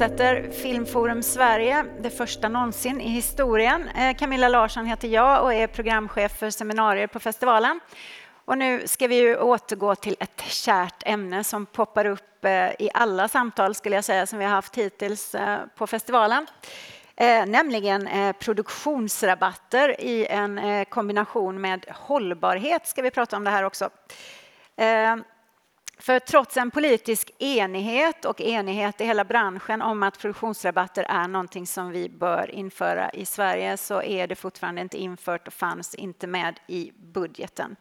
fortsätter Filmforum Sverige, det första någonsin i historien. Eh, Camilla Larsson heter jag och är programchef för seminarier på festivalen. Och nu ska vi ju återgå till ett kärt ämne som poppar upp eh, i alla samtal skulle jag säga som vi har haft hittills eh, på festivalen. Nämligen produktionsrabatter i en kombination med hållbarhet ska vi prata om det här också. För trots en politisk enighet och enighet i hela branschen om att produktionsrabatter är någonting som vi bör införa i Sverige så är det fortfarande inte infört och fanns inte med i budgeten.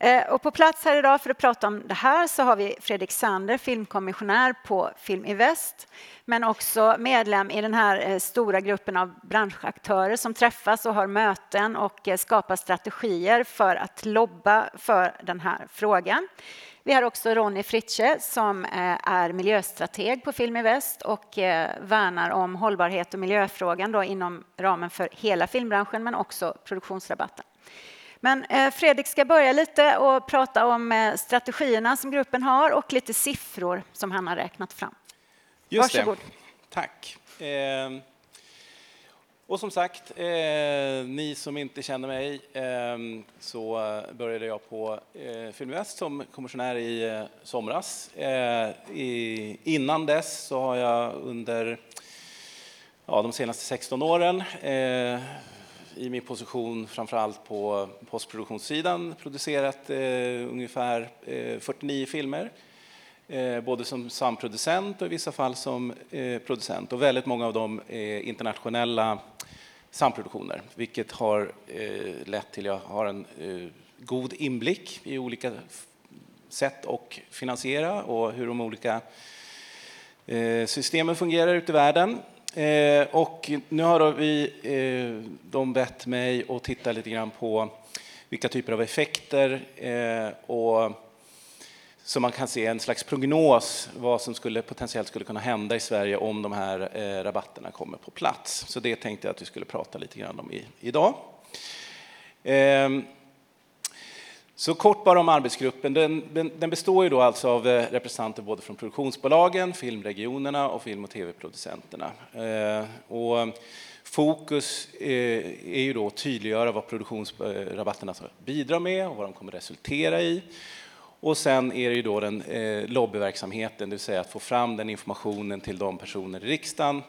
Eh, och på plats här idag för att prata om det här så har vi Fredrik Sander, filmkommissionär på Film i Väst, men också medlem i den här eh, stora gruppen av branschaktörer som träffas och har möten och eh, skapar strategier för att lobba för den här frågan. Vi har också Ronny Fritsche som eh, är miljöstrateg på Film i Väst och eh, värnar om hållbarhet och miljöfrågan då inom ramen för hela filmbranschen men också produktionsrabatten. Men eh, Fredrik ska börja lite och prata om strategierna som gruppen har och lite siffror som han har räknat fram. Just Varsågod. Det. Tack. Och som sagt, eh, ni som inte känner mig, eh, så började jag på eh, Filmväst som kommissionär i eh, somras. Eh, i, innan dess så har jag under ja, de senaste 16 åren eh, i min position framförallt på postproduktionssidan producerat eh, ungefär eh, 49 filmer eh, både som samproducent och i vissa fall som eh, producent. Och väldigt många av dem är internationella samproduktioner, vilket har eh, lett till att jag har en eh, god inblick i olika sätt att finansiera och hur de olika eh, systemen fungerar ute i världen. Eh, och nu har vi, eh, de bett mig att titta lite grann på vilka typer av effekter eh, och så man kan se en slags prognos vad som skulle, potentiellt skulle kunna hända i Sverige om de här eh, rabatterna kommer på plats. Så det tänkte jag att vi skulle prata lite grann om i, idag. Ehm. så kort bara om arbetsgruppen. Den, den består ju då alltså av eh, representanter både från produktionsbolagen, filmregionerna och film och tv-producenterna. Eh, och fokus eh, är ju då att tydliggöra vad produktionsrabatterna eh, bidrar med och vad de kommer resultera i. Och sen är det ju då den eh, lobbyverksamheten, det vill säga att få fram den informationen till de personer i riksdagen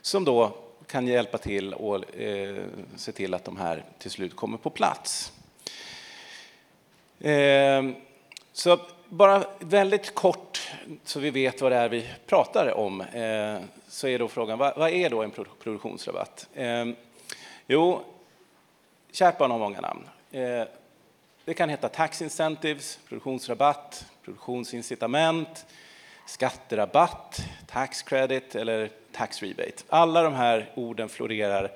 som då kan hjälpa till och eh, se till att de här till slut kommer på plats. Eh, så bara väldigt kort, så vi vet vad det är vi pratar om, eh, så är då frågan, vad, vad är då en produktionsrabatt? Eh, jo, kärt barn har många namn. Eh, det kan heta tax incentives, produktionsrabatt, produktionsincitament, skatterabatt, tax credit eller tax rebate. Alla de här orden florerar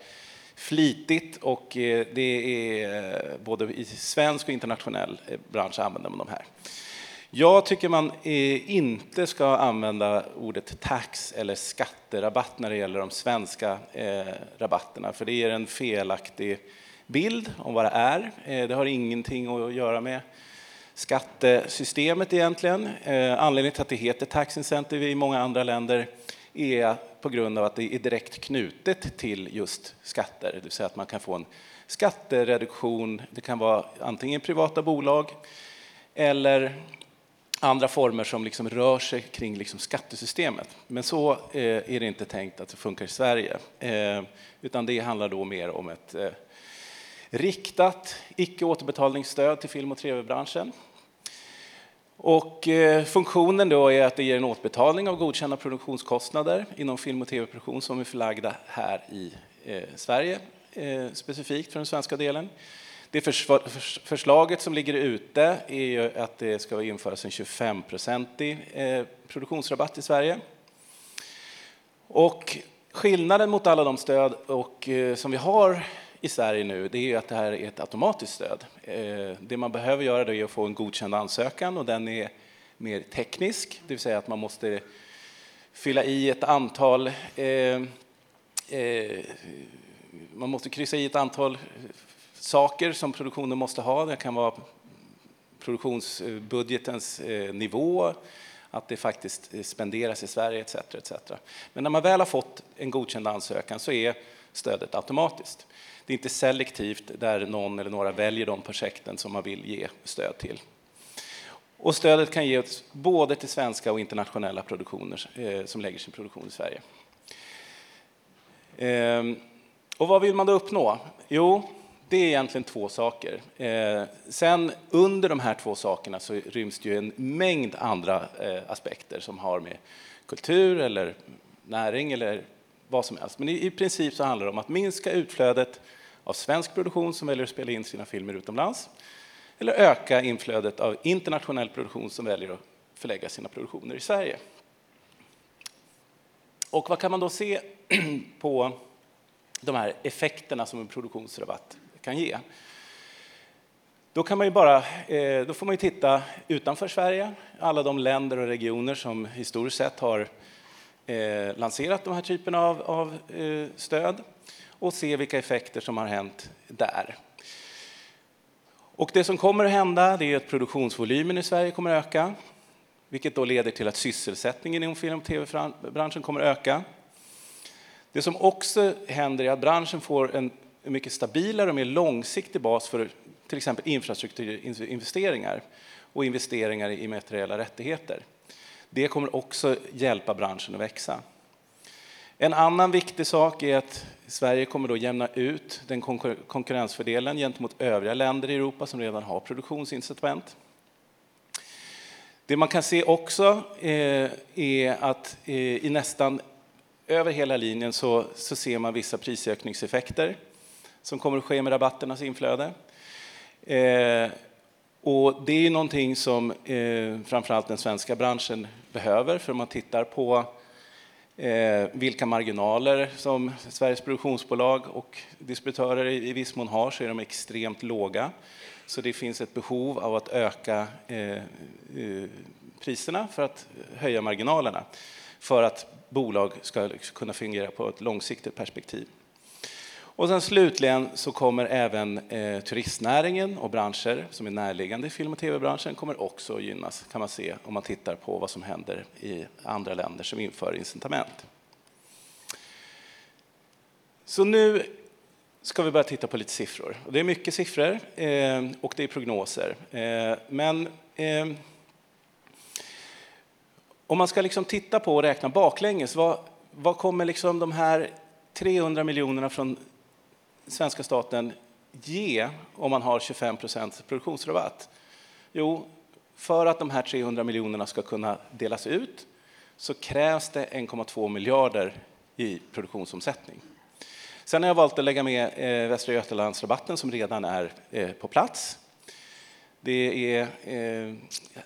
flitigt och eh, det är eh, både i svensk och internationell eh, bransch använder man de här. Jag tycker man inte ska använda ordet tax eller skatterabatt när det gäller de svenska rabatterna, för det ger en felaktig bild om vad det är. Eh, det har ingenting att göra med skattesystemet egentligen. Eh, anledningen till att det heter tax incentive i många andra länder är på grund av att det är direkt knutet till just skatter, det vill säga att man kan få en skattereduktion. Det kan vara antingen privata bolag eller andra former som liksom rör sig kring liksom skattesystemet. Men så eh, är det inte tänkt att det funkar i Sverige, utan det handlar då mer om ett riktat icke återbetalningsstöd till film och tv-branschen. Och eh, funktionen då är att det ger en återbetalning av godkända produktionskostnader inom film och tv-produktion som är förlagda här i eh, Sverige, eh, specifikt för den svenska delen. Det förslaget som ligger ute är ju att det ska införas en 25-procentig eh, produktionsrabatt i Sverige. Och skillnaden mot alla de stöd och, eh, som vi har i Sverige nu det är att det här är ett automatiskt stöd. Eh, det man behöver göra är att få en godkänd ansökan och den är mer teknisk, det vill säga att man måste fylla i ett antal eh, eh, man måste kryssa i ett antal saker som produktionen måste ha. Det kan vara produktionsbudgetens nivå, att det faktiskt spenderas i Sverige etc. etc. Men när man väl har fått en godkänd ansökan så är stödet automatiskt. Det är inte selektivt där någon eller några väljer de projekten som man vill ge stöd till. Och stödet kan ges både till svenska och internationella produktioner eh, som lägger sin produktion i Sverige. Eh, och vad vill man då uppnå? Jo, det är egentligen två saker. Eh, sen under de här två sakerna så ryms det ju en mängd andra eh, aspekter som har med kultur eller näring eller vad som helst. Men i, i princip så handlar det om att minska utflödet av svensk produktion som väljer att spela in sina filmer utomlands eller öka inflödet av internationell produktion som väljer att förlägga sina produktioner i Sverige. Och vad kan man då se på de här effekterna som en produktionsrabatt kan ge? Då, kan man ju bara, eh, då får man ju titta utanför Sverige, alla de länder och regioner som historiskt sett har eh, lanserat de här typerna av, av eh, stöd och se vilka effekter som har hänt där. Och det som kommer att hända det är att produktionsvolymen i Sverige kommer att öka, vilket då leder till att sysselsättningen inom film och tv-branschen kommer att öka. Det som också händer är att branschen får en mycket stabilare och mer långsiktig bas för till exempel infrastrukturinvesteringar och investeringar i materiella rättigheter. Det kommer också hjälpa branschen att växa. En annan viktig sak är att Sverige kommer då jämna ut den konkurrensfördelen gentemot övriga länder i Europa som redan har produktionsincitament. Det man kan se också eh, är att eh, i nästan över hela linjen så, så ser man vissa prisökningseffekter som kommer att ske med rabatternas inflöde. Eh, och det är någonting som eh, framförallt den svenska branschen behöver, för om man tittar på Eh, vilka marginaler som Sveriges produktionsbolag och distributörer i, viss mån har så är de extremt låga. Så det finns ett behov av att öka eh, eh, priserna för att höja marginalerna för att bolag ska kunna fungera på ett långsiktigt perspektiv. Och sen slutligen så kommer även eh, turistnäringen och branscher som är närliggande i film och tv-branschen kommer också att gynnas kan man se om man tittar på vad som händer i andra länder som inför incitament. Så nu ska vi börja titta på lite siffror. Det är mycket siffror eh, och det är prognoser. Eh, men eh, om man ska liksom titta på och räkna baklänges, vad, vad kommer liksom de här 300 miljonerna från svenska staten ge om man har 25 procents produktionsrabatt? Jo, för att de här 300 miljonerna ska kunna delas ut så krävs det 1,2 miljarder i produktionsomsättning. Sen har jag valt att lägga med eh, Västra Götalandsrabatten som redan är eh, på plats. Det är, eh,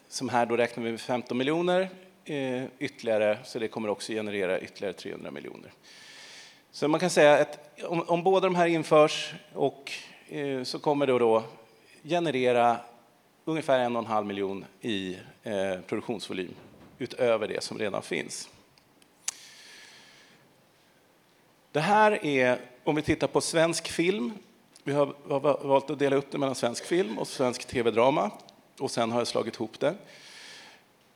som här då räknar vi med 15 miljoner ytterligare, så det kommer också generera ytterligare 300 miljoner. Så man kan säga att om, om båda de här införs och, eh, så kommer det då generera ungefär en och en halv miljon i eh, produktionsvolym utöver det som redan finns. Det här är, om vi tittar på svensk film, vi har, har valt att dela upp det mellan svensk film och svensk tv-drama och sen har jag slagit ihop det.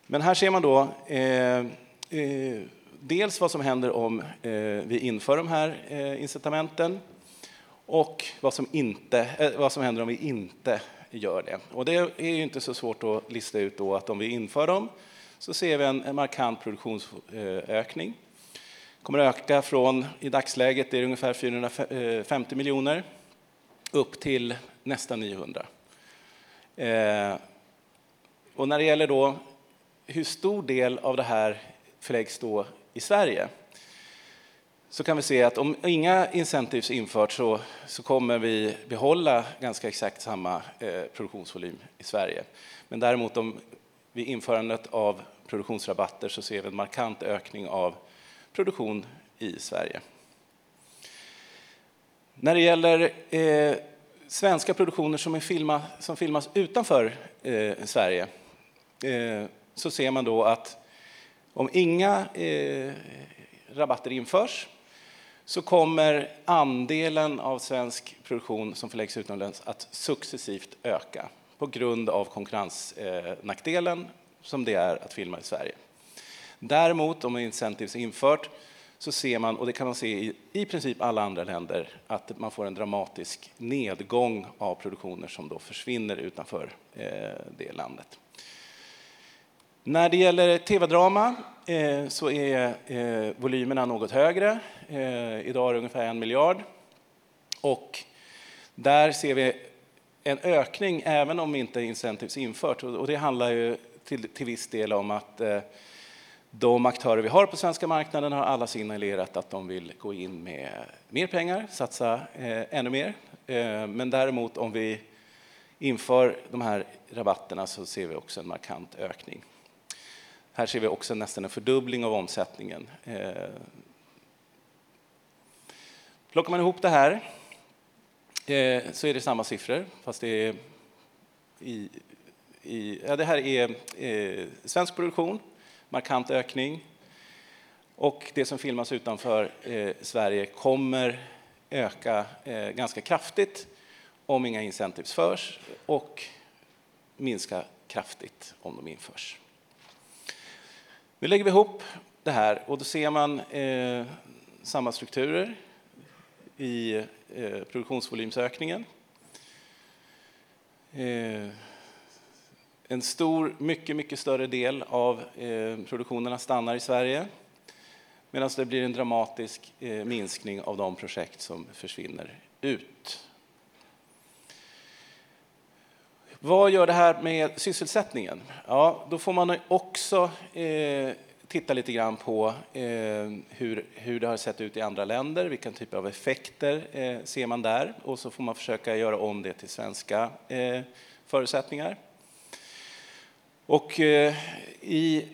Men här ser man då eh, eh, dels vad som händer om eh, vi inför de här eh, incitamenten och vad som, inte, eh, vad som händer om vi inte gör det. Och det är ju inte så svårt att lista ut då att om vi inför dem så ser vi en, en markant produktionsökning. Det kommer att öka från, i dagsläget, det är ungefär 450 miljoner upp till nästan 900. Eh, och när det gäller då hur stor del av det här förläggs då i Sverige så kan vi se att om inga incentives införts så, så kommer vi behålla ganska exakt samma eh, produktionsvolym i Sverige. Men däremot om vid införandet av produktionsrabatter så ser vi en markant ökning av produktion i Sverige. När det gäller eh, svenska produktioner som, är filma, som filmas utanför eh, Sverige eh, så ser man då att om inga eh, rabatter införs så kommer andelen av svensk produktion som förläggs utomlands att successivt öka på grund av konkurrensnackdelen som det är att filma i Sverige. Däremot, om incentives är infört, så ser man, och det kan man se i, i princip alla andra länder, att man får en dramatisk nedgång av produktioner som då försvinner utanför eh, det landet. När det gäller tv-drama eh, så är eh, volymerna något högre. Eh, idag är det ungefär en miljard. Och där ser vi en ökning, även om inte incentives infört. Och det handlar ju till, till viss del om att eh, de aktörer vi har på svenska marknaden har alla signalerat att de vill gå in med mer pengar, satsa eh, ännu mer. Eh, men däremot om vi inför de här rabatterna så ser vi också en markant ökning. Här ser vi också nästan en fördubbling av omsättningen. Eh, plockar man ihop det här eh, så är det samma siffror, fast det är i, i, ja, det här är eh, svensk produktion markant ökning. Och det som filmas utanför eh, Sverige kommer öka eh, ganska kraftigt om inga incentives förs och minska kraftigt om de införs. Nu lägger vi ihop det här och då ser man eh, samma strukturer i eh, produktionsvolymsökningen. Eh, en stor, mycket, mycket större del av eh, produktionerna stannar i Sverige medan det blir en dramatisk eh, minskning av de projekt som försvinner ut. Vad gör det här med sysselsättningen? Ja, då får man också eh, titta lite grann på eh, hur, hur det har sett ut i andra länder, vilka typ av effekter eh, ser man där och så får man försöka göra om det till svenska eh, förutsättningar. Och eh, i,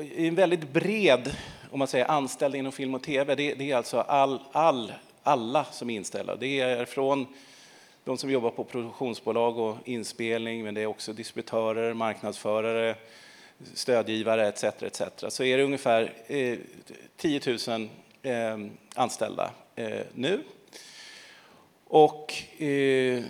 i en väldigt bred om man säger, anställda inom film och tv, det, det är alltså all, all, alla som är inställda. Det är från de som jobbar på produktionsbolag och inspelning, men det är också distributörer, marknadsförare, stödgivare etc. etc. Så är det ungefär eh, 10 000 eh, anställda eh, nu. Och eh,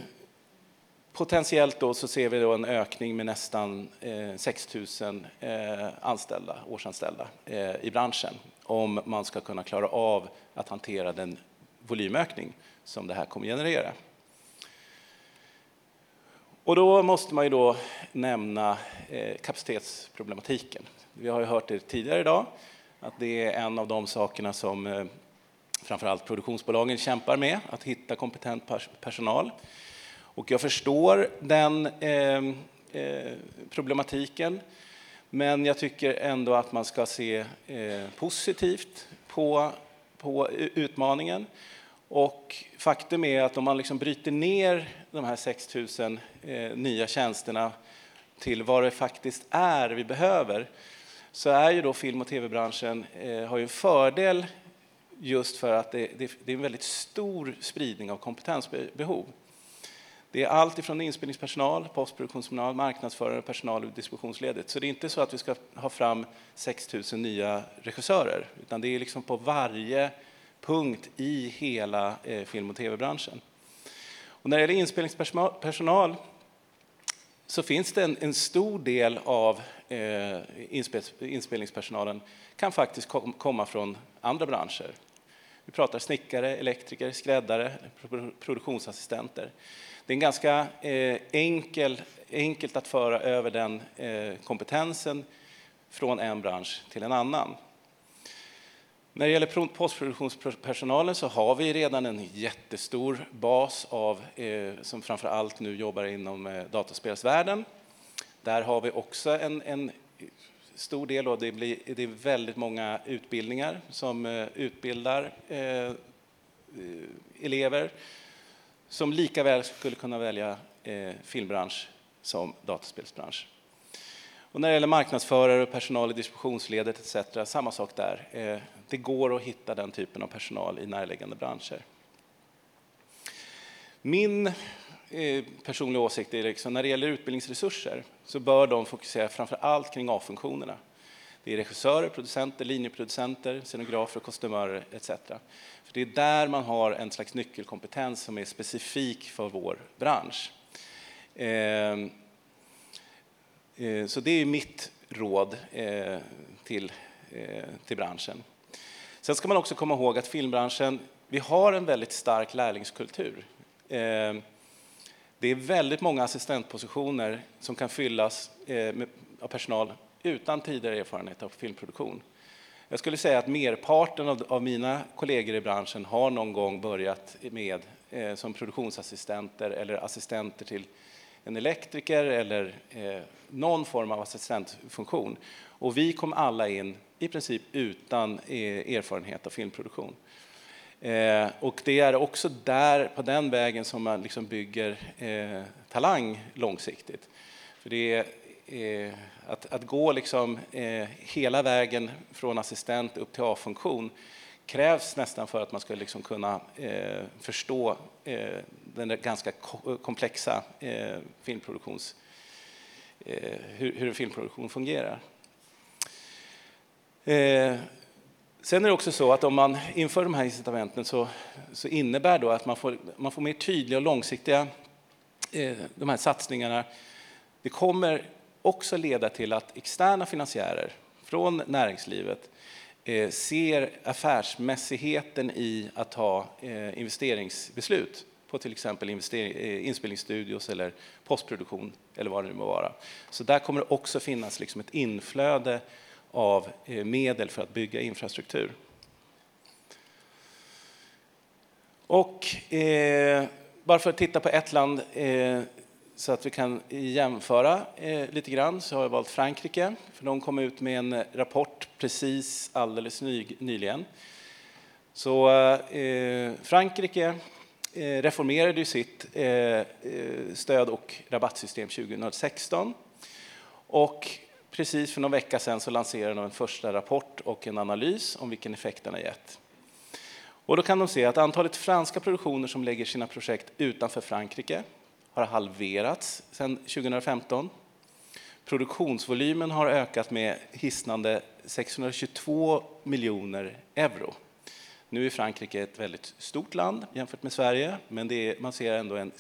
Potentiellt då så ser vi då en ökning med nästan eh, 6 000 eh, anställda, årsanställda eh, i branschen om man ska kunna klara av att hantera den volymökning som det här kommer generera. Och då måste man ju då nämna eh, kapacitetsproblematiken. Vi har ju hört det tidigare idag, att det är en av de sakerna som eh, framförallt produktionsbolagen kämpar med, att hitta kompetent personal. Och jag förstår den eh, eh, problematiken, men jag tycker ändå att man ska se eh, positivt på, på utmaningen. Och faktum är att om man liksom bryter ner de här 6 000 eh, nya tjänsterna till vad det faktiskt är vi behöver, så är ju då film och tv-branschen eh, har ju en fördel just för att det, det, det är en väldigt stor spridning av kompetensbehov. Det är allt ifrån inspelningspersonal, postproduktionspersonal, marknadsförare, personal och distributionsledet. Så det är inte så att vi ska ha fram 6 000 nya regissörer, utan det är liksom på varje punkt i hela eh, film och tv-branschen. Och när det gäller inspelningspersonal så finns det en, en stor del av eh, inspelningspersonalen kan faktiskt kom, komma från andra branscher. Vi pratar snickare, elektriker, skräddare, produktionsassistenter. Det är en ganska eh, enkel, enkelt att föra över den eh, kompetensen från en bransch till en annan. När det gäller postproduktionspersonalen så har vi redan en jättestor bas av, eh, som framför allt nu jobbar inom eh, dataspelsvärlden. Där har vi också en, en stor del, och det, blir, det är väldigt många utbildningar som eh, utbildar eh, eh elever som lika väl skulle kunna välja eh, filmbransch som dataspelsbransch. Och när det gäller marknadsförare och personal i distributionsledet etc. Samma sak där. Eh, det går att hitta den typen av personal i närliggande branscher. Min eh, personliga åsikt är liksom, när det gäller utbildningsresurser så bör de fokusera framför allt kring A-funktionerna. Det är regissörer, producenter, linjeproducenter, scenografer, kostymörer etc. För det är där man har en slags nyckelkompetens som är specifik för vår bransch. Ehm, eh, så det är mitt råd eh, till, till branschen. Sen ska man också komma ihåg att filmbranschen, vi har en väldigt stark lärlingskultur. Ehm, det är väldigt många assistentpositioner som kan fyllas eh, av personal utan tidigare erfarenhet av filmproduktion. Jag skulle säga att merparten av, av mina kollegor i branschen har någon gång börjat med eh, som produktionsassistenter eller assistenter till en elektriker eller eh, någon form av assistentfunktion. Och vi kom alla in i princip utan eh, erfarenhet av filmproduktion. Eh, och det är också där, på den vägen som man liksom bygger eh, talang långsiktigt. För det är eh, att, att gå liksom, eh, hela vägen från assistent upp till A-funktion krävs nästan för att man ska liksom kunna eh, förstå eh, den ganska komplexa eh, filmproduktions, eh, hur, hur en filmproduktion fungerar. Eh, sen är det också så att om man inför de här incitamenten så, så innebär det att man får, man får mer tydliga och långsiktiga eh, de här satsningarna. Det kommer också leda till att externa finansiärer från näringslivet eh, ser affärsmässigheten i att ta eh, investeringsbeslut på till exempel eh, inspelningsstudios eller postproduktion eller vad det nu må vara. Så där kommer det också finnas liksom ett inflöde av eh, medel för att bygga infrastruktur. Och eh, bara för att titta på ett land eh, så att vi kan jämföra eh, lite grann så har jag valt Frankrike, för de kom ut med en rapport precis alldeles ny, nyligen. Så eh, Frankrike eh, reformerade ju sitt eh, eh stöd och rabattsystem 2016. Och precis för någon vecka sedan så lanserade de en första rapport och en analys om vilken effekt den har gett. Och då kan de se att antalet franska produktioner som lägger sina projekt utanför Frankrike har halverats sedan 2015. Produktionsvolymen har ökat med hisnande 622 miljoner euro. Nu är Frankrike ett väldigt stort land jämfört med Sverige, men är, man ser ändå en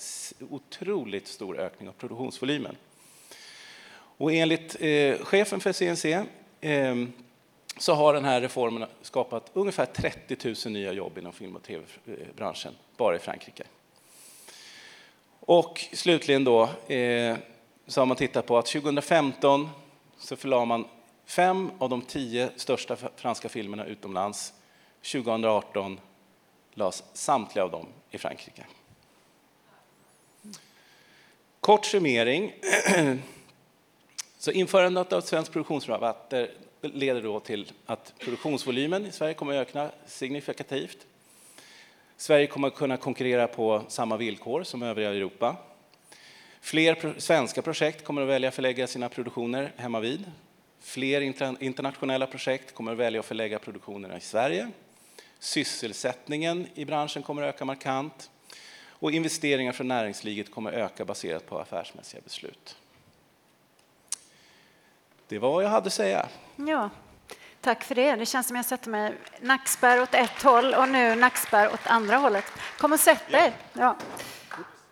otroligt stor ökning av produktionsvolymen. Och enligt eh, chefen för CNC eh, så har den här reformen skapat ungefär 30 000 nya jobb inom film och tv-branschen bara i Frankrike. Och slutligen då, eh, så har man tittat på att 2015 så förlade man fem av de tio största franska filmerna utomlands. 2018 lades samtliga av dem i Frankrike. Kort summering. Så införandet av svensk produktionsrabatter leder då till att produktionsvolymen i Sverige kommer att öka signifikativt. Sverige kommer att kunna konkurrera på samma villkor som övriga Europa. Fler svenska projekt kommer att välja att förlägga sina produktioner hemma vid. Fler internationella projekt kommer att välja att förlägga produktionerna i Sverige. Sysselsättningen i branschen kommer att öka markant och investeringar från näringslivet kommer att öka baserat på affärsmässiga beslut. Det var vad jag hade att säga. Ja, Tack för det. Det känns som jag sätter mig nackspärr åt ett håll och nu nackspärr åt andra hållet. Kom och sätt dig. Ja.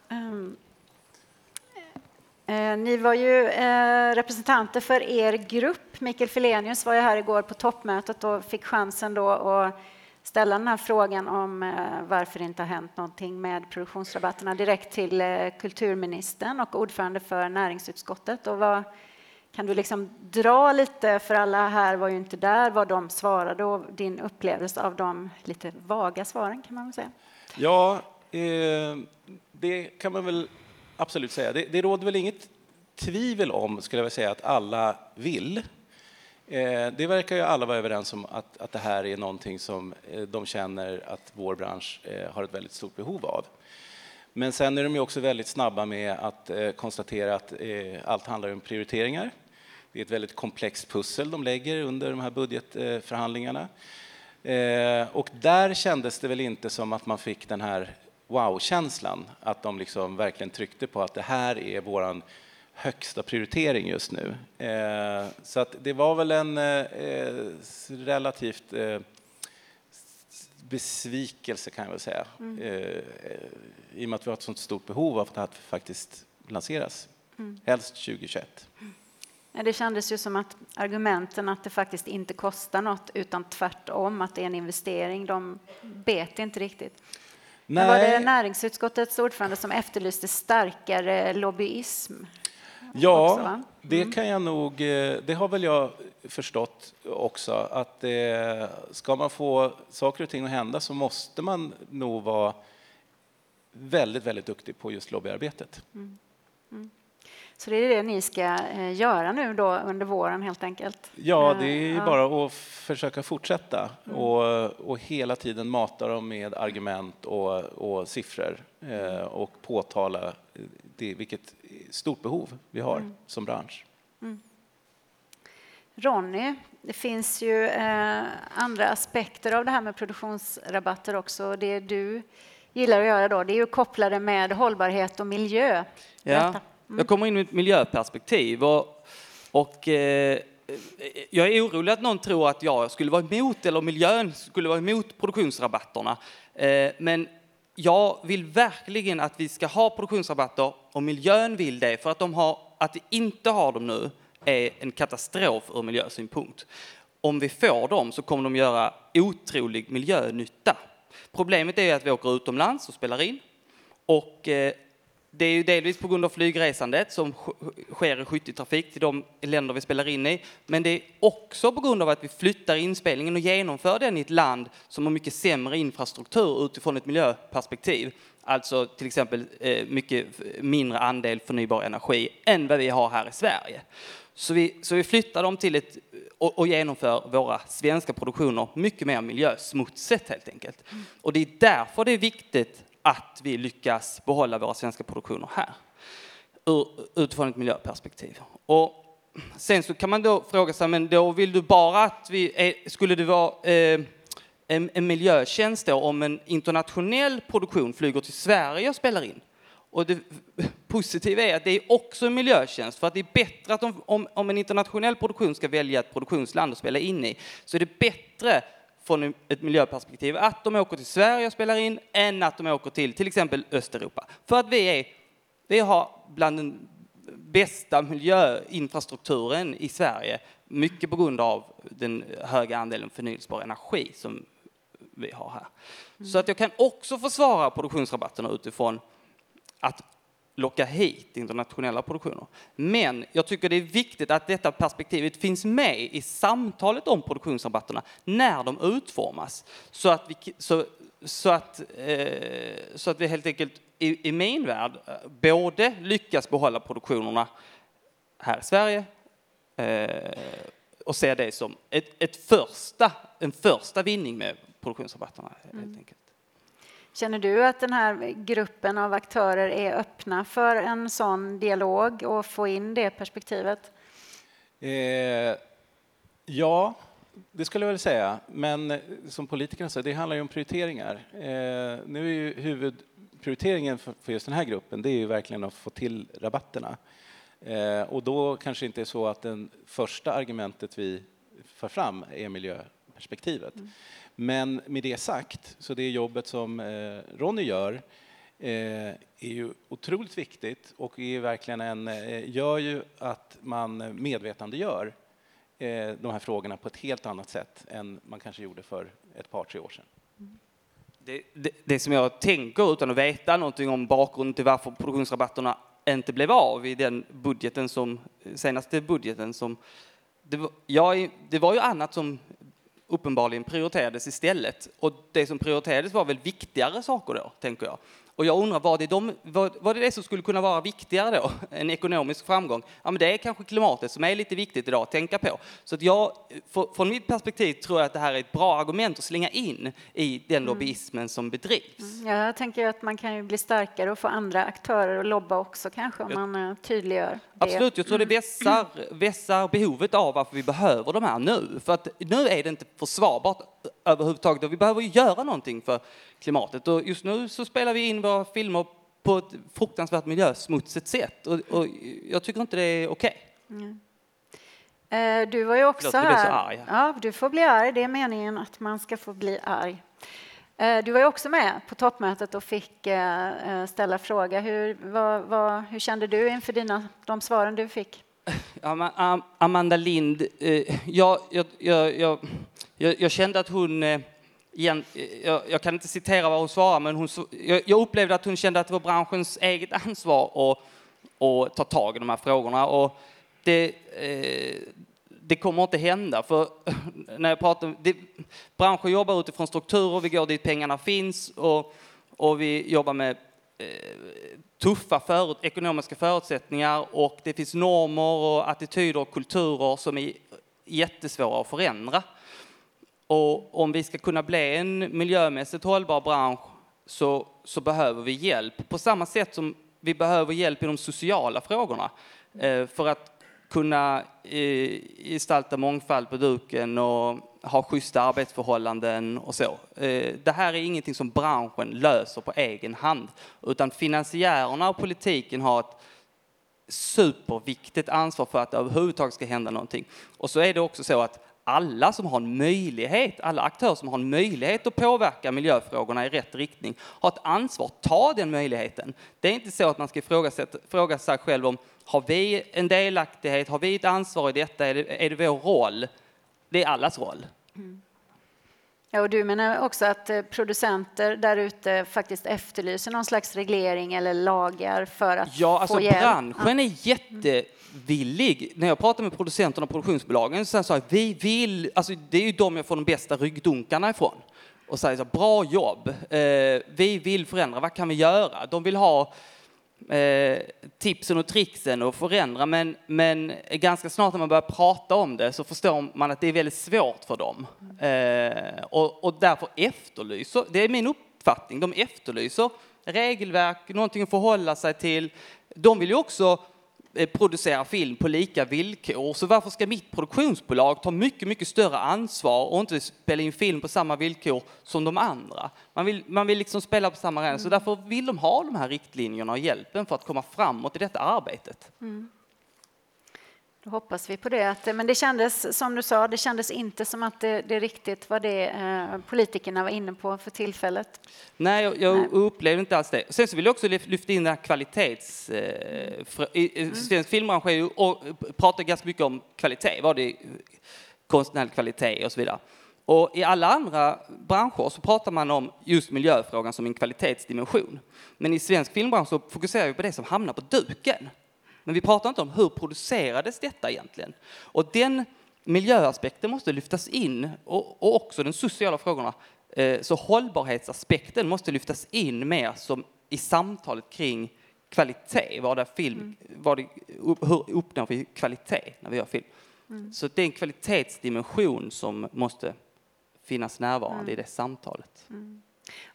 Um. ni var ju eh, representanter för er grupp. Mikael Filenius var ju här igår på toppmötet och fick chansen då att ställa den här frågan om eh, varför det inte har hänt någonting med produktionsrabatterna direkt till kulturministern och ordförande för näringsutskottet. Och vad, kan du liksom dra lite, för alla här var ju inte där, vad de svarade och din upplevelse av de lite vaga svaren kan man väl säga? Ja, eh, det kan man väl absolut säga. Det, det råder väl inget tvivel om, skulle jag vilja säga, att alla vill. Eh, det verkar ju alla vara överens om att, att det här är någonting som eh, de känner att vår bransch eh, har ett väldigt stort behov av. Men sen är de ju också väldigt snabba med att eh, konstatera att eh, allt handlar om prioriteringar. Det är ett väldigt komplext pussel de lägger under de här budgetförhandlingarna. Eh, och där kändes det väl inte som att man fick den här wow-känslan, att de liksom verkligen tryckte på att det här är vår högsta prioritering just nu. Eh, så att det var väl en eh, relativt besvikelse kan jag väl säga, mm. i och med att vi har ett sånt stort behov av att det faktiskt lanseras, mm. helst 2021. Det kändes ju som att argumenten att det faktiskt inte kostar något utan tvärtom att det är en investering, de bet inte riktigt. Nej. var det näringsutskottets ordförande som efterlyste starkare lobbyism? Ja, också, mm. det kan jag nog, eh, det har väl jag förstått också, att eh, ska man få saker och ting att hända så måste man nog vara väldigt, väldigt duktig på just lobbyarbetet. Mm. Mm. Så det är det ni ska eh, göra nu då under våren helt enkelt? Ja, det är ja. bara att försöka fortsätta mm. och, och hela tiden mata dem med argument och, och siffror eh, och påtala det, vilket stort behov vi har mm. som bransch. Mm. Ronny, det finns ju eh, andra aspekter av det här med produktionsrabatter också. Det du gillar att göra då, det är ju kopplade med hållbarhet och miljö. Ja, mm. jag kommer in med ett miljöperspektiv och, och eh, eh, jag är orolig att någon tror att jag skulle vara emot, eller miljön skulle vara emot produktionsrabatterna. Eh, men jag vill verkligen att vi ska ha produktionsrabatter och miljön vill det för att de har, att vi inte har dem nu är en katastrof ur miljösynpunkt. Om vi får dem så kommer de göra otrolig miljönytta. Problemet är att vi åker utomlands och spelar in och eh, det är ju delvis på grund av flygresandet som sker i skytteltrafik till de länder vi spelar in i. Men det är också på grund av att vi flyttar inspelningen och genomför den i ett land som har mycket sämre infrastruktur utifrån ett miljöperspektiv. Alltså till exempel eh, mycket mindre andel förnybar energi än vad vi har här i Sverige. Så vi, så vi flyttar dem till ett och, och genomför våra svenska produktioner mycket mer miljösmutsigt helt enkelt. Och det är därför det är viktigt att vi lyckas behålla våra svenska produktioner här utifrån ett miljöperspektiv. Och sen så kan man då fråga sig, men då vill du bara att vi, skulle det vara eh, en, en miljötjänst då om en internationell produktion flyger till Sverige och spelar in? Och det positiva är att det är också en miljötjänst, för att det är bättre att om, om, om en internationell produktion ska välja ett produktionsland att spela in i, så är det bättre från ett miljöperspektiv att de åker till Sverige och spelar in än att de åker till till exempel Östeuropa. För att vi, är, vi har bland den bästa miljöinfrastrukturen i Sverige, mycket på grund av den höga andelen förnyelsebar energi som vi har här. Mm. Så att jag kan också försvara produktionsrabatterna utifrån att locka hit internationella produktioner. Men jag tycker det är viktigt att detta perspektivet finns med i samtalet om produktionsrabatterna när de utformas. Så att vi, så, så att, eh, så att vi helt enkelt i, i min värld både lyckas behålla produktionerna här i Sverige eh, och se det som ett, ett första, en första vinning med produktionsrabatterna. Helt mm. enkelt. Känner du att den här gruppen av aktörer är öppna för en sån dialog och få in det perspektivet? Eh, ja, det skulle jag väl säga. Men som politikerna säger, det handlar ju om prioriteringar. Eh, nu är ju huvudprioriteringen för, för, just den här gruppen, det är ju verkligen att få till rabatterna. Eh, och då kanske inte är så att det första argumentet vi för fram är miljöperspektivet. Mm. Men med det sagt, så det jobbet som eh, Ronny gör eh, är ju otroligt viktigt och är verkligen en, eh, gör ju att man medvetandegör de här frågorna på ett helt annat sätt än man kanske gjorde för ett par, tre år sedan. Det, det, det, som jag tänker utan att veta någonting om bakgrunden till varför produktionsrabatterna inte blev av i den budgeten som, senaste budgeten som det var, ja, det var ju annat som uppenbarligen prioriterades istället. Och det som prioriterades var väl viktigare saker då, tänker jag. Och jag undrar, var det, de, var, var det det som skulle kunna vara viktigare då? En ekonomisk framgång? Ja, men det är kanske klimatet som är lite viktigt idag att tänka på. Så att jag, för, från mitt perspektiv tror jag att det här är ett bra argument att slänga in i den mm. lobbyismen som bedrivs. Mm. Ja, jag tänker att man kan ju bli starkare och få andra aktörer att lobba också kanske, om man uh, tydliggör det. Absolut, jag tror det mm. vässar, vässar behovet av varför vi behöver de här nu. För att nu är det inte försvarbart överhuvudtaget och vi behöver göra någonting för klimatet. Och just nu så spelar vi in våra filmer på ett fruktansvärt miljösmutsigt sätt och, och jag tycker inte det är okej. Okay. Mm. Du var ju också Förlåt, här. Ja, du får bli arg. Det är meningen att man ska få bli arg. Eh, du var ju också med på toppmötet och fick eh, ställa fråga. Hur, vad, vad, hur kände du inför dina, de svaren du fick? Amanda Lind, eh, jag, jag, jag, jag, kände att hon eh, igen, eh, jag, jag, kan inte citera vad hon svarade, men hon, jag, jag, upplevde att hon kände att det var branschens eget ansvar att, att ta tag i de här frågorna. Och det, det kommer inte hända, för när jag pratar, det, branschen jobbar utifrån strukturer, vi går dit pengarna finns och, och vi jobbar med Eh, tuffa för, ekonomiska förutsättningar och det finns normer och attityder och kulturer som är jättesvåra att förändra. Och om vi ska kunna bli en miljömässigt hållbar bransch så, så behöver vi hjälp på samma sätt som vi behöver hjälp i de sociala frågorna eh, för att kunna eh, gestalta mångfald på duken och ha schyssta arbetsförhållanden och så. Eh, det här är ingenting som branschen löser på egen hand utan finansiärerna och politiken har ett superviktigt ansvar för att det överhuvudtaget ska hända någonting. Och så är det också så att alla som har en möjlighet, alla aktörer som har en möjlighet att påverka miljöfrågorna i rätt riktning har ett ansvar att ta den möjligheten. Det är inte så att man ska fråga sig själv om har vi en delaktighet, har vi ett ansvar i detta, är det, är det vår roll? Det är allas roll. Mm. Ja, och du menar också att eh, producenter där ute faktiskt efterlyser någon slags reglering eller lagar för att ja, få alltså hjälp? Branschen är jättevillig. När jag pratar med producenterna och produktionsbolagen så sa jag vi vill, alltså det är ju de jag får de bästa ryggdunkarna ifrån och säger så bra jobb, eh, vi vill förändra, vad kan vi göra? De vill ha eh, tipsen och tricksen och förändra men, men ganska snart när man börjar prata om det så förstår man att det är väldigt svårt för dem. Eh, och, och därför efterlyser, det är min uppfattning, de efterlyser regelverk, någonting att förhålla sig till. De vill ju också producera film på lika villkor. Så varför ska mitt produktionsbolag ta mycket, mycket större ansvar och inte spela in film på samma villkor som de andra? Man vill, man vill liksom spela på samma arena, så därför vill de ha de här riktlinjerna och hjälpen för att komma framåt i detta arbetet. Mm. Då hoppas vi på det. Men det kändes, som du sa, det kändes inte som att det, det riktigt var det eh, politikerna var inne på för tillfället. Nej, jag, jag Nej. upplevde inte alls det. Sen så vill jag också lyfta in den här kvalitets... Eh, för, i, mm. Svensk filmbransch ju, och pratar ganska mycket om kvalitet, vad det är, konstnärlig kvalitet och så vidare. Och i alla andra branscher så pratar man om just miljöfrågan som en kvalitetsdimension. Men i svensk filmbransch så fokuserar vi på det som hamnar på duken. Men vi pratar inte om hur producerades detta egentligen? Och den miljöaspekten måste lyftas in och, och också de sociala frågorna. Eh, så hållbarhetsaspekten måste lyftas in mer som i samtalet kring kvalitet. Vad är film, mm. vad det, hur uppnår vi kvalitet när vi gör film? Mm. Så det är en kvalitetsdimension som måste finnas närvarande mm. i det samtalet. Mm.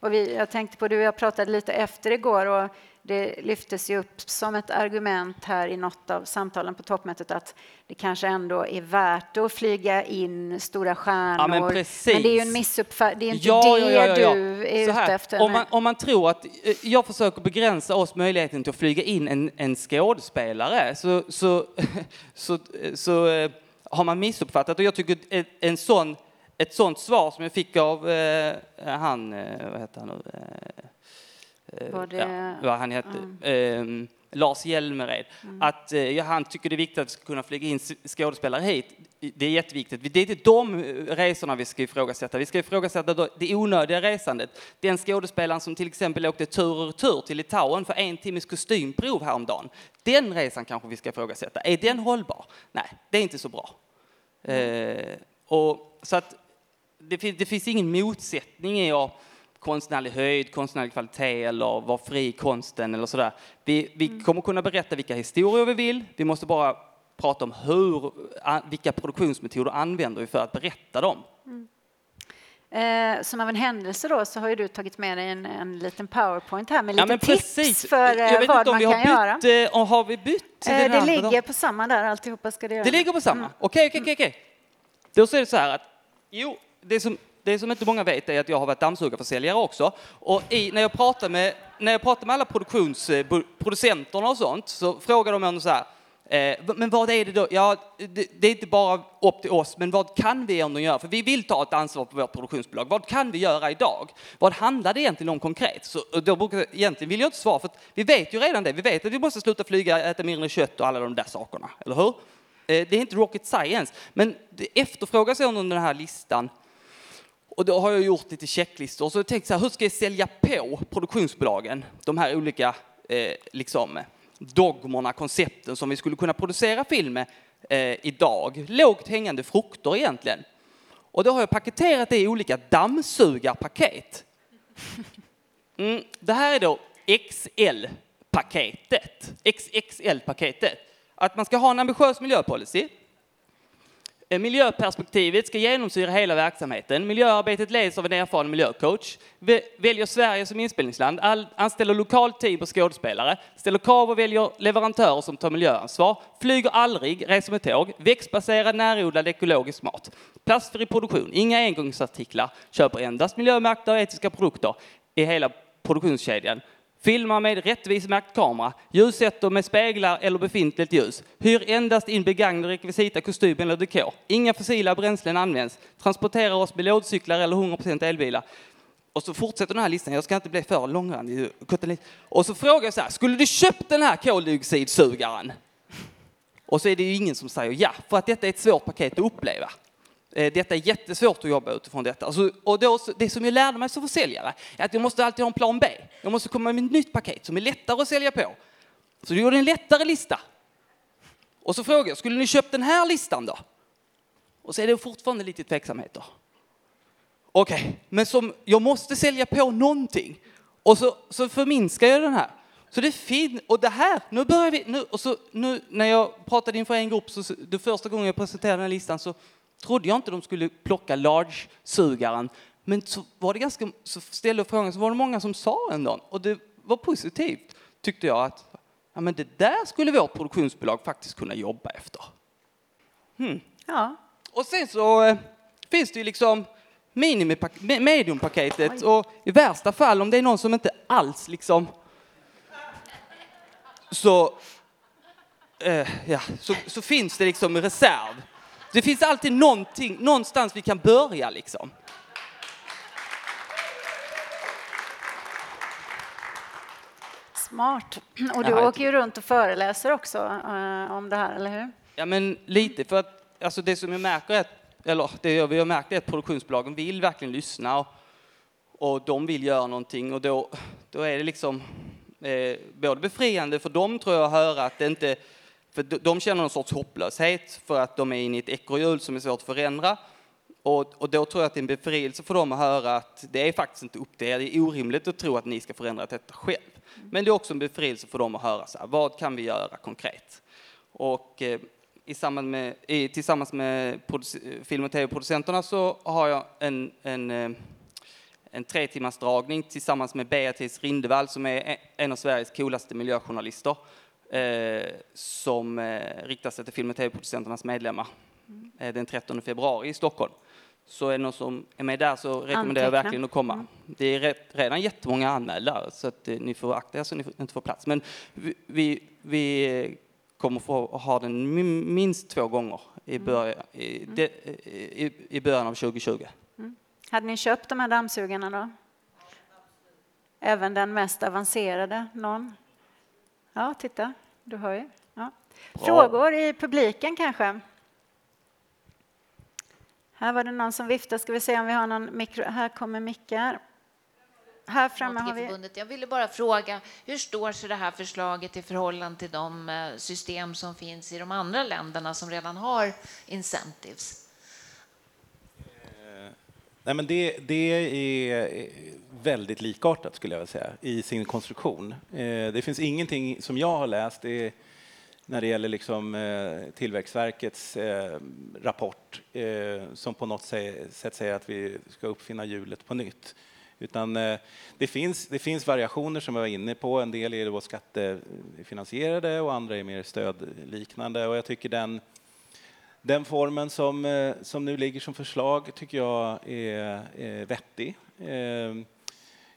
Och vi, jag tänkte på det, jag pratade lite efter igår och det lyftes ju upp som ett argument här i något av samtalen på toppmötet att det kanske ändå är värt att flyga in stora stjärnor. Ja, men, precis. men det är ju en missuppfattning, det är inte ja, det ja, ja, du är ute efter. Om man, om man tror att, eh, jag försöker begränsa oss möjligheten till att flyga in en, en skådespelare så, så, så, så eh, har man missuppfattat och jag tycker en sån ett sånt svar som jag fick av eh, han, eh, vad heter han nu? Eh, Var det... ja, vad han hette. Mm. Lars Hjälmered, mm. att eh, han tycker det är viktigt att vi ska kunna flyga in skådespelare hit. Det är jätteviktigt. Det är inte de resorna vi ska ifrågasätta. Vi ska ifrågasätta det onödiga resandet. Den skådespelaren som till exempel åkte tur och retur till Litauen för en timmes kostymprov häromdagen. Den resan kanske vi ska ifrågasätta. Är den hållbar? Nej, det är inte så bra. Mm. Eh, och, så att det, finns, det finns ingen motsättning i att konstnärlig höjd, konstnärlig kvalitet eller vara fri i konsten eller sådär. Vi, vi mm. kommer kunna berätta vilka historier vi vill. Vi måste bara prata om hur, vilka produktionsmetoder använder vi för att berätta dem. Mm. Eh, som av en händelse då så har ju du tagit med dig en, en liten powerpoint här med lite ja, tips precis. för eh, vad man kan göra. Bytt, eh, har vi bytt? Eh, det ligger på samma där, alltihopa ska det göra. Det ligger på samma? Okej, okej, okej. Då är det så här att, jo, det som, det som inte många vet är att jag har varit dammsugarförsäljare också. Och i, när, jag pratar med, när jag pratar med alla produktions, eh, producenterna och sånt så frågar de mig så här, eh, men vad är det då? Ja, det, är inte bara upp till oss, men vad kan vi ändå göra? För vi vill ta ett ansvar på vårt produktionsbolag. Vad kan vi göra idag? Vad handlar det egentligen om konkret? Så då brukar, egentligen vill jag inte svara, för vi vet ju redan det. Vi vet att vi måste sluta flyga, äta mindre kött och alla de där sakerna, eller hur? Eh, det är inte rocket science, men det efterfrågas under den här listan och då har jag gjort lite checklistor och så tänkt så här, hur ska jag sälja på produktionsbolagen de här olika eh, liksom, dogmerna, koncepten som vi skulle kunna producera film med eh, idag. Lågt hängande frukter egentligen. Och då har jag paketerat det i olika dammsugarpaket. Mm, det här är då XL-paketet. XXL-paketet. Att man ska ha en ambitiös miljöpolicy Eh, miljöperspektivet ska genomsyra hela verksamheten. Miljöarbetet leds av en erfaren miljöcoach. Väljer Sverige som inspelningsland, anställer lokalt team och skådespelare, ställer krav och väljer leverantörer som tar miljöansvar, flyger aldrig, reser med tåg, växtbaserad närodlad ekologisk mat, plastfri produktion, inga engångsartiklar, köper endast miljömärkta och etiska produkter i hela produktionskedjan. Filma med rättvismärkt kamera, ljussätter med speglar eller befintligt ljus. Hyr endast in begagnade rekvisita, kostym eller dekor. Inga fossila bränslen används. Transporterar oss med lådcyklar eller 100% elbilar. Och så fortsätter den här listan, jag ska inte bli för långrandig. Och så frågar jag så här, skulle du köpt den här koldioxidsugaren? Och så är det ju ingen som säger ja, för att detta är ett svårt paket att uppleva. Eh, detta är jättesvårt att jobba utifrån detta. Alltså, och då, det som jag lärde mig som försäljare är att jag måste alltid ha en plan B. Jag måste komma med ett nytt paket som är lättare att sälja på. Så du gjorde en lättare lista. Och så frågade jag, skulle ni köpt den här listan då? Och så är det fortfarande lite tveksamheter. Okej, okay, men som jag måste sälja på någonting. Och så, så förminskar jag den här. Så det är fint. Och det här, nu börjar vi, nu, och så, nu när jag pratade inför en grupp, så det första gången jag presenterade den här listan så trodde jag inte de skulle plocka large-sugaren. Men så var det ganska, så ställde jag frågan, så var det många som sa ändå, och det var positivt, tyckte jag att ja, men det där skulle vårt produktionsbolag faktiskt kunna jobba efter. Hmm. Ja. Och sen så eh, finns det ju liksom mediumpaketet och i värsta fall om det är någon som inte alls liksom så, eh, ja, så, så finns det liksom reserv det finns alltid någonting, någonstans vi kan börja liksom. Smart. Och du åker ju runt och föreläser också uh, om det här, eller hur? Ja, men lite. För att alltså det som jag märker är att, eller det vi har märkt är att produktionsbolagen vill verkligen lyssna och, och de vill göra någonting och då, då är det liksom eh, både befriande för dem tror jag att höra att det inte för de känner någon sorts hopplöshet för att de är inne i ett ekorrhjul som är svårt att förändra. Och, och, då tror jag att det är en befrielse för dem att höra att det är faktiskt inte upp till er. Det är orimligt att tro att ni ska förändra detta själv. Men det är också en befrielse för dem att höra så här, vad kan vi göra konkret? Och eh, i samband med, i, tillsammans med film och tv-producenterna så har jag en, en, eh, en tre timmars dragning tillsammans med Beatrice Rindevall som är en av Sveriges coolaste miljöjournalister eh, som eh, riktar sig till film och tv-producenternas medlemmar mm. eh, den 13 februari i Stockholm. Så är det någon som är med där så rekommenderar jag verkligen att komma. Mm. Det är rätt, redan jättemånga anmälda så att eh, ni får akta er så ni inte får plats. Men vi, vi, vi kommer få ha den minst två gånger i mm. början, i, de, i, i början av 2020. Mm. Hade ni köpt de här dammsugarna då? Även den mest avancerade? Någon? Ja, titta, du hör ju. Ja. Frågor i publiken kanske? Här var det någon som viftade. Ska vi se om vi har någon mikro. Här kommer mickar. Här framme har vi... Jag ville bara fråga, hur står sig det här förslaget i förhållande till de eh, system som finns i de andra länderna som redan har incentives? Nej, men det, det är eh, väldigt likartat skulle jag vilja säga i sin konstruktion. Eh, det finns ingenting som jag har läst det när det gäller liksom, eh, Tillväxtverkets rapport som på något sätt säger att vi ska uppfinna hjulet på nytt. Utan det finns, det finns variationer som jag var inne på. En del är då skattefinansierade och andra är mer stödliknande. Och jag tycker den, den formen som, eh, som nu ligger som förslag tycker jag är, är vettig. Ehm,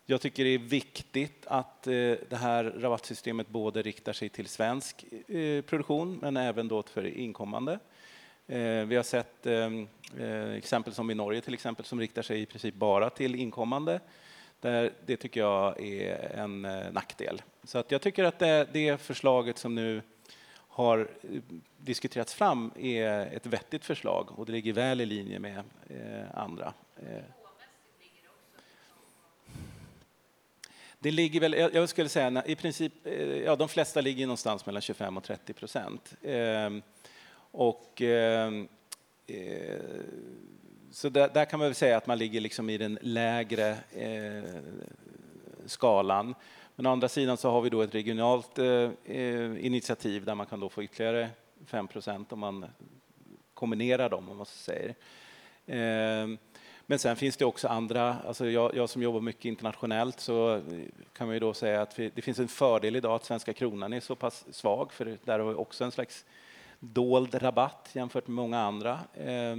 jag tycker det är viktigt att eh, det här rabattsystemet både riktar sig till svensk eh, produktion men även då för inkommande. Ehm, vi har sett ehm, exempel som i Norge till exempel som riktar sig i princip bara till inkommande. där. det tycker jag är en nackdel. Så att jag tycker att det, det förslaget som nu har eh, diskuterats fram är ett vettigt förslag och det ligger väl i linje med eh, andra. Eh, det ligger väl, jag skulle säga i princip, eh, ja de flesta ligger någonstans mellan 25 och 30 procent. Och eh, så där, där, kan man väl säga att man ligger liksom i den lägre eh, skalan. Men å andra sidan så har vi då ett regionalt eh, eh, initiativ där man kan då få ytterligare 5 om man kombinerar dem, om man så säger. Eh, men sen finns det också andra, alltså jag, jag, som jobbar mycket internationellt så kan man ju då säga att vi, det finns en fördel idag att svenska kronan är så pass svag för där har vi också en slags dold rabatt jämfört med många andra. Eh,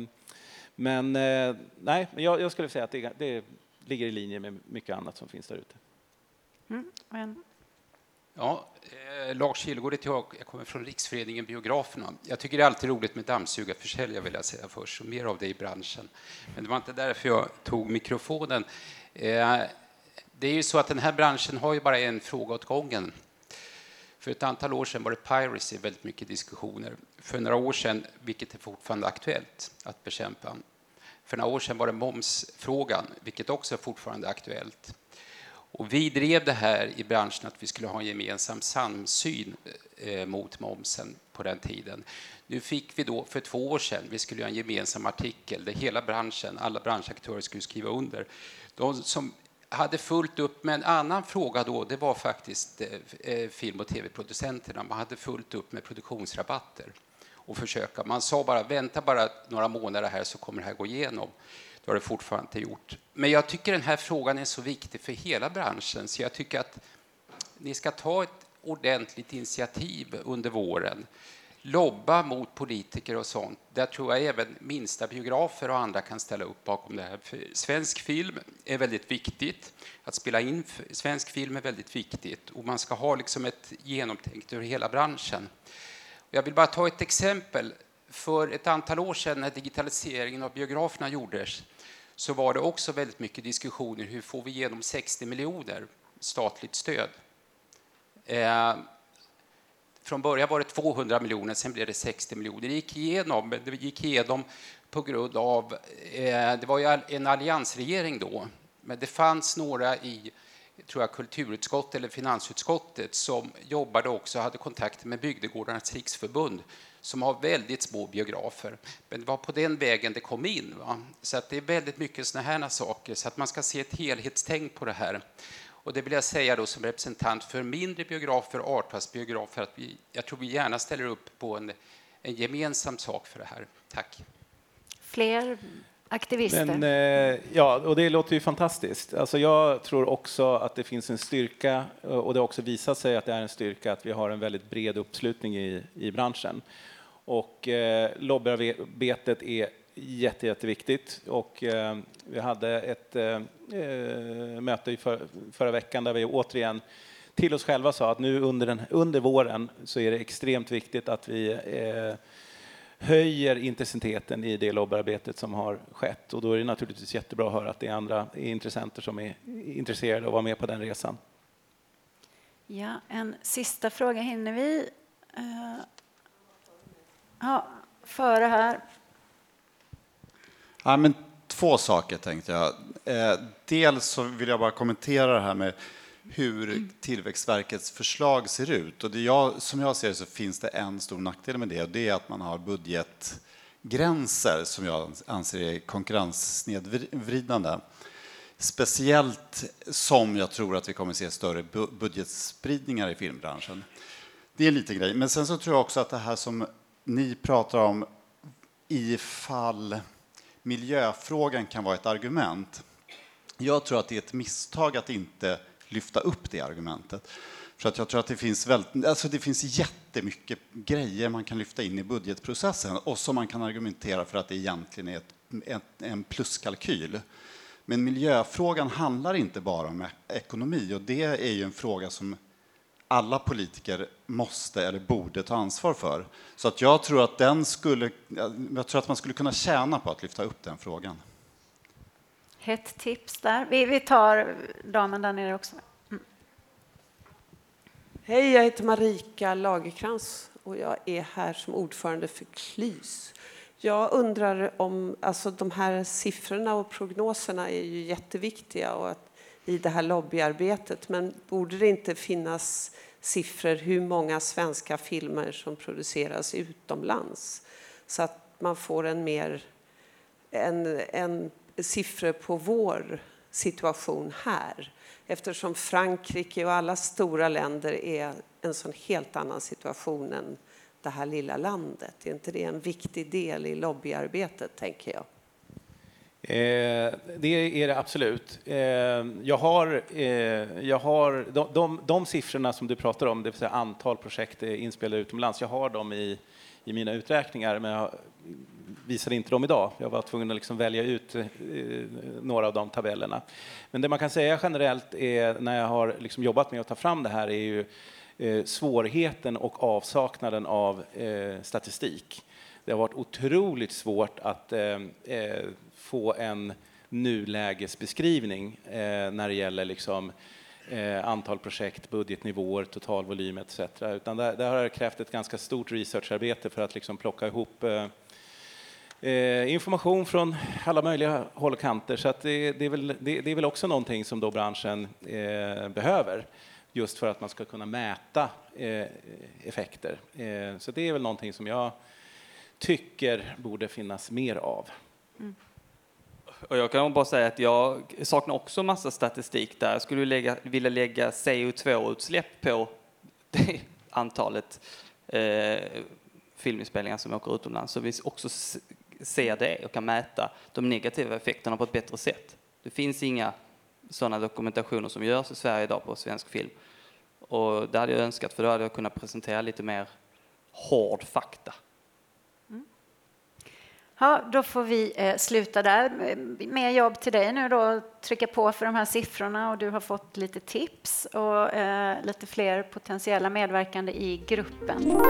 men eh, nej, jag, jag skulle säga att det, det, ligger i linje med mycket annat som finns där ute. Mm, Ja, eh, Lars Kilgård heter jag. Jag kommer från Riksföreningen Biograferna. Jag tycker det är alltid roligt med dammsugarförsäljare, vill jag säga först, och mer av det i branschen. Men det var inte därför jag tog mikrofonen. Eh, det är ju så att den här branschen har ju bara en fråga åt gången. För ett antal år sedan var det piracy väldigt mycket diskussioner. För några år sedan, vilket är fortfarande aktuellt att bekämpa. För några år sedan var det momsfrågan, vilket också är fortfarande aktuellt. Och vi drev det här i branschen att vi skulle ha en gemensam samsyn eh, mot momsen på den tiden. Nu fick vi då för två år sedan, vi skulle göra en gemensam artikel där hela branschen, alla branschaktörer skulle skriva under. De som hade fullt upp med en annan fråga då, det var faktiskt eh, eh film och tv-producenterna. Man hade fullt upp med produktionsrabatter och försöka. Man sa bara vänta bara några månader här så kommer det här gå igenom. Det har det fortfarande inte gjort. Men jag tycker den här frågan är så viktig för hela branschen så jag tycker att ni ska ta ett ordentligt initiativ under våren. Lobba mot politiker och sånt. Där tror jag även minsta biografer och andra kan ställa upp bakom det här. För svensk film är väldigt viktigt. Att spela in svensk film är väldigt viktigt och man ska ha liksom ett genomtänkt över hela branschen. Jag vill bara ta ett exempel. För ett antal år sedan när digitaliseringen av biograferna gjordes så var det också väldigt mycket diskussioner. Hur får vi igenom 60 miljoner statligt stöd? Eh, från början var det 200 miljoner, sen blev det 60 miljoner. Det gick igenom, det gick igenom på grund av... Eh, det var ju en alliansregering då, men det fanns några i tror jag, kulturutskottet eller finansutskottet som jobbade också hade kontakt med Bygdegårdarnas riksförbund som har väldigt små biografer. Men det var på den vägen det kom in. Va? Så att det är väldigt mycket sådana här saker, så att man ska se ett helhetstänk på det här. Och det vill jag säga då som representant för mindre biografer och avtalsbiografer att vi, jag tror vi gärna ställer upp på en, en gemensam sak för det här. Tack. Fler aktivister. Men, eh, ja, och det låter ju fantastiskt. Alltså jag tror också att det finns en styrka och det har också visat sig att det är en styrka att vi har en väldigt bred uppslutning i, i branschen. Och eh, lobbyarbetet är jätte, jätteviktigt. Och, eh, vi hade ett eh, eh, möte i för, förra veckan där vi återigen till oss själva sa att nu under, den, under våren så är det extremt viktigt att vi eh, höjer intensiteten i det lobbyarbetet som har skett. Och då är det naturligtvis jättebra att höra att det är andra intressenter som är intresserade av att vara med på den resan. Ja, en sista fråga hinner vi. Eh, Ja, före här. Ja, men två saker tänkte jag. Eh, dels så vill jag bara kommentera det här med hur Tillväxtverkets förslag ser ut. Och det jag, som jag ser det så finns det en stor nackdel med det och det är att man har budgetgränser som jag anser är konkurrenssnedvridande. Speciellt som jag tror att vi kommer se större budgetspridningar i filmbranschen. Det är lite grej. Men sen så tror jag också att det här som ni pratar om ifall miljöfrågan kan vara ett argument. Jag tror att det är ett misstag att inte lyfta upp det argumentet. För att jag tror att det finns, väldigt, alltså det finns jättemycket grejer man kan lyfta in i budgetprocessen och som man kan argumentera för att det egentligen är ett, ett, en pluskalkyl. Men miljöfrågan handlar inte bara om e-, ekonomi och det är ju en fråga som alla politiker måste eller borde ta ansvar för. Så att jag tror att den skulle, jag tror att man skulle kunna tjäna på att lyfta upp den frågan. Hett tips där. Vi, vi tar damen där nere också. Mm. Hej, jag heter Marika Lagerkrans och jag är här som ordförande för KLYS. Jag undrar om, alltså de här siffrorna och prognoserna är ju jätteviktiga och att, i det här lobbyarbetet, men borde det inte finnas siffror hur många svenska filmer som produceras utomlands så att man får en mer en, en siffror på vår situation här eftersom Frankrike och alla stora länder är en sån helt annan situation än det här lilla landet. Är inte det en viktig del i lobbyarbetet, tänker jag? Eh, det är det absolut. Eh, jag har, eh, jag har de, de, de siffrorna som du pratar om, det vill säga antal projekt eh, inspelade utomlands, jag har dem i, i mina uträkningar, men jag visade inte dem idag. Jag var tvungen att liksom välja ut eh, några av de tabellerna. Men det man kan säga generellt är, när jag har liksom jobbat med att ta fram det här, är ju eh, svårigheten och avsaknaden av eh, statistik. Det har varit otroligt svårt att eh, eh, få en nulägesbeskrivning eh, när det gäller liksom, eh, antal projekt, budgetnivåer, totalvolym etc. Utan där, där har det krävt ett ganska stort researcharbete för att liksom plocka ihop eh, eh information från alla möjliga håll och kanter. Så det, det, är väl, det, det, är väl också någonting som då branschen eh, behöver just för att man ska kunna mäta eh, effekter. Eh, så det är väl någonting som jag tycker borde finnas mer av. Och jag kan bara säga att jag saknar också massa statistik där. Jag skulle lägga, vilja lägga CO2-utsläpp på det antalet eh, filminspelningar som åker utomlands så vi också ser det och kan mäta de negativa effekterna på ett bättre sätt. Det finns inga sådana dokumentationer som görs i Sverige idag på svensk film. Och det hade jag önskat för då hade jag kunnat presentera lite mer hård fakta. Ja, då får vi eh, sluta där. Mer jobb till dig nu då, trycka på för de här siffrorna och du har fått lite tips och eh, lite fler potentiella medverkande i gruppen.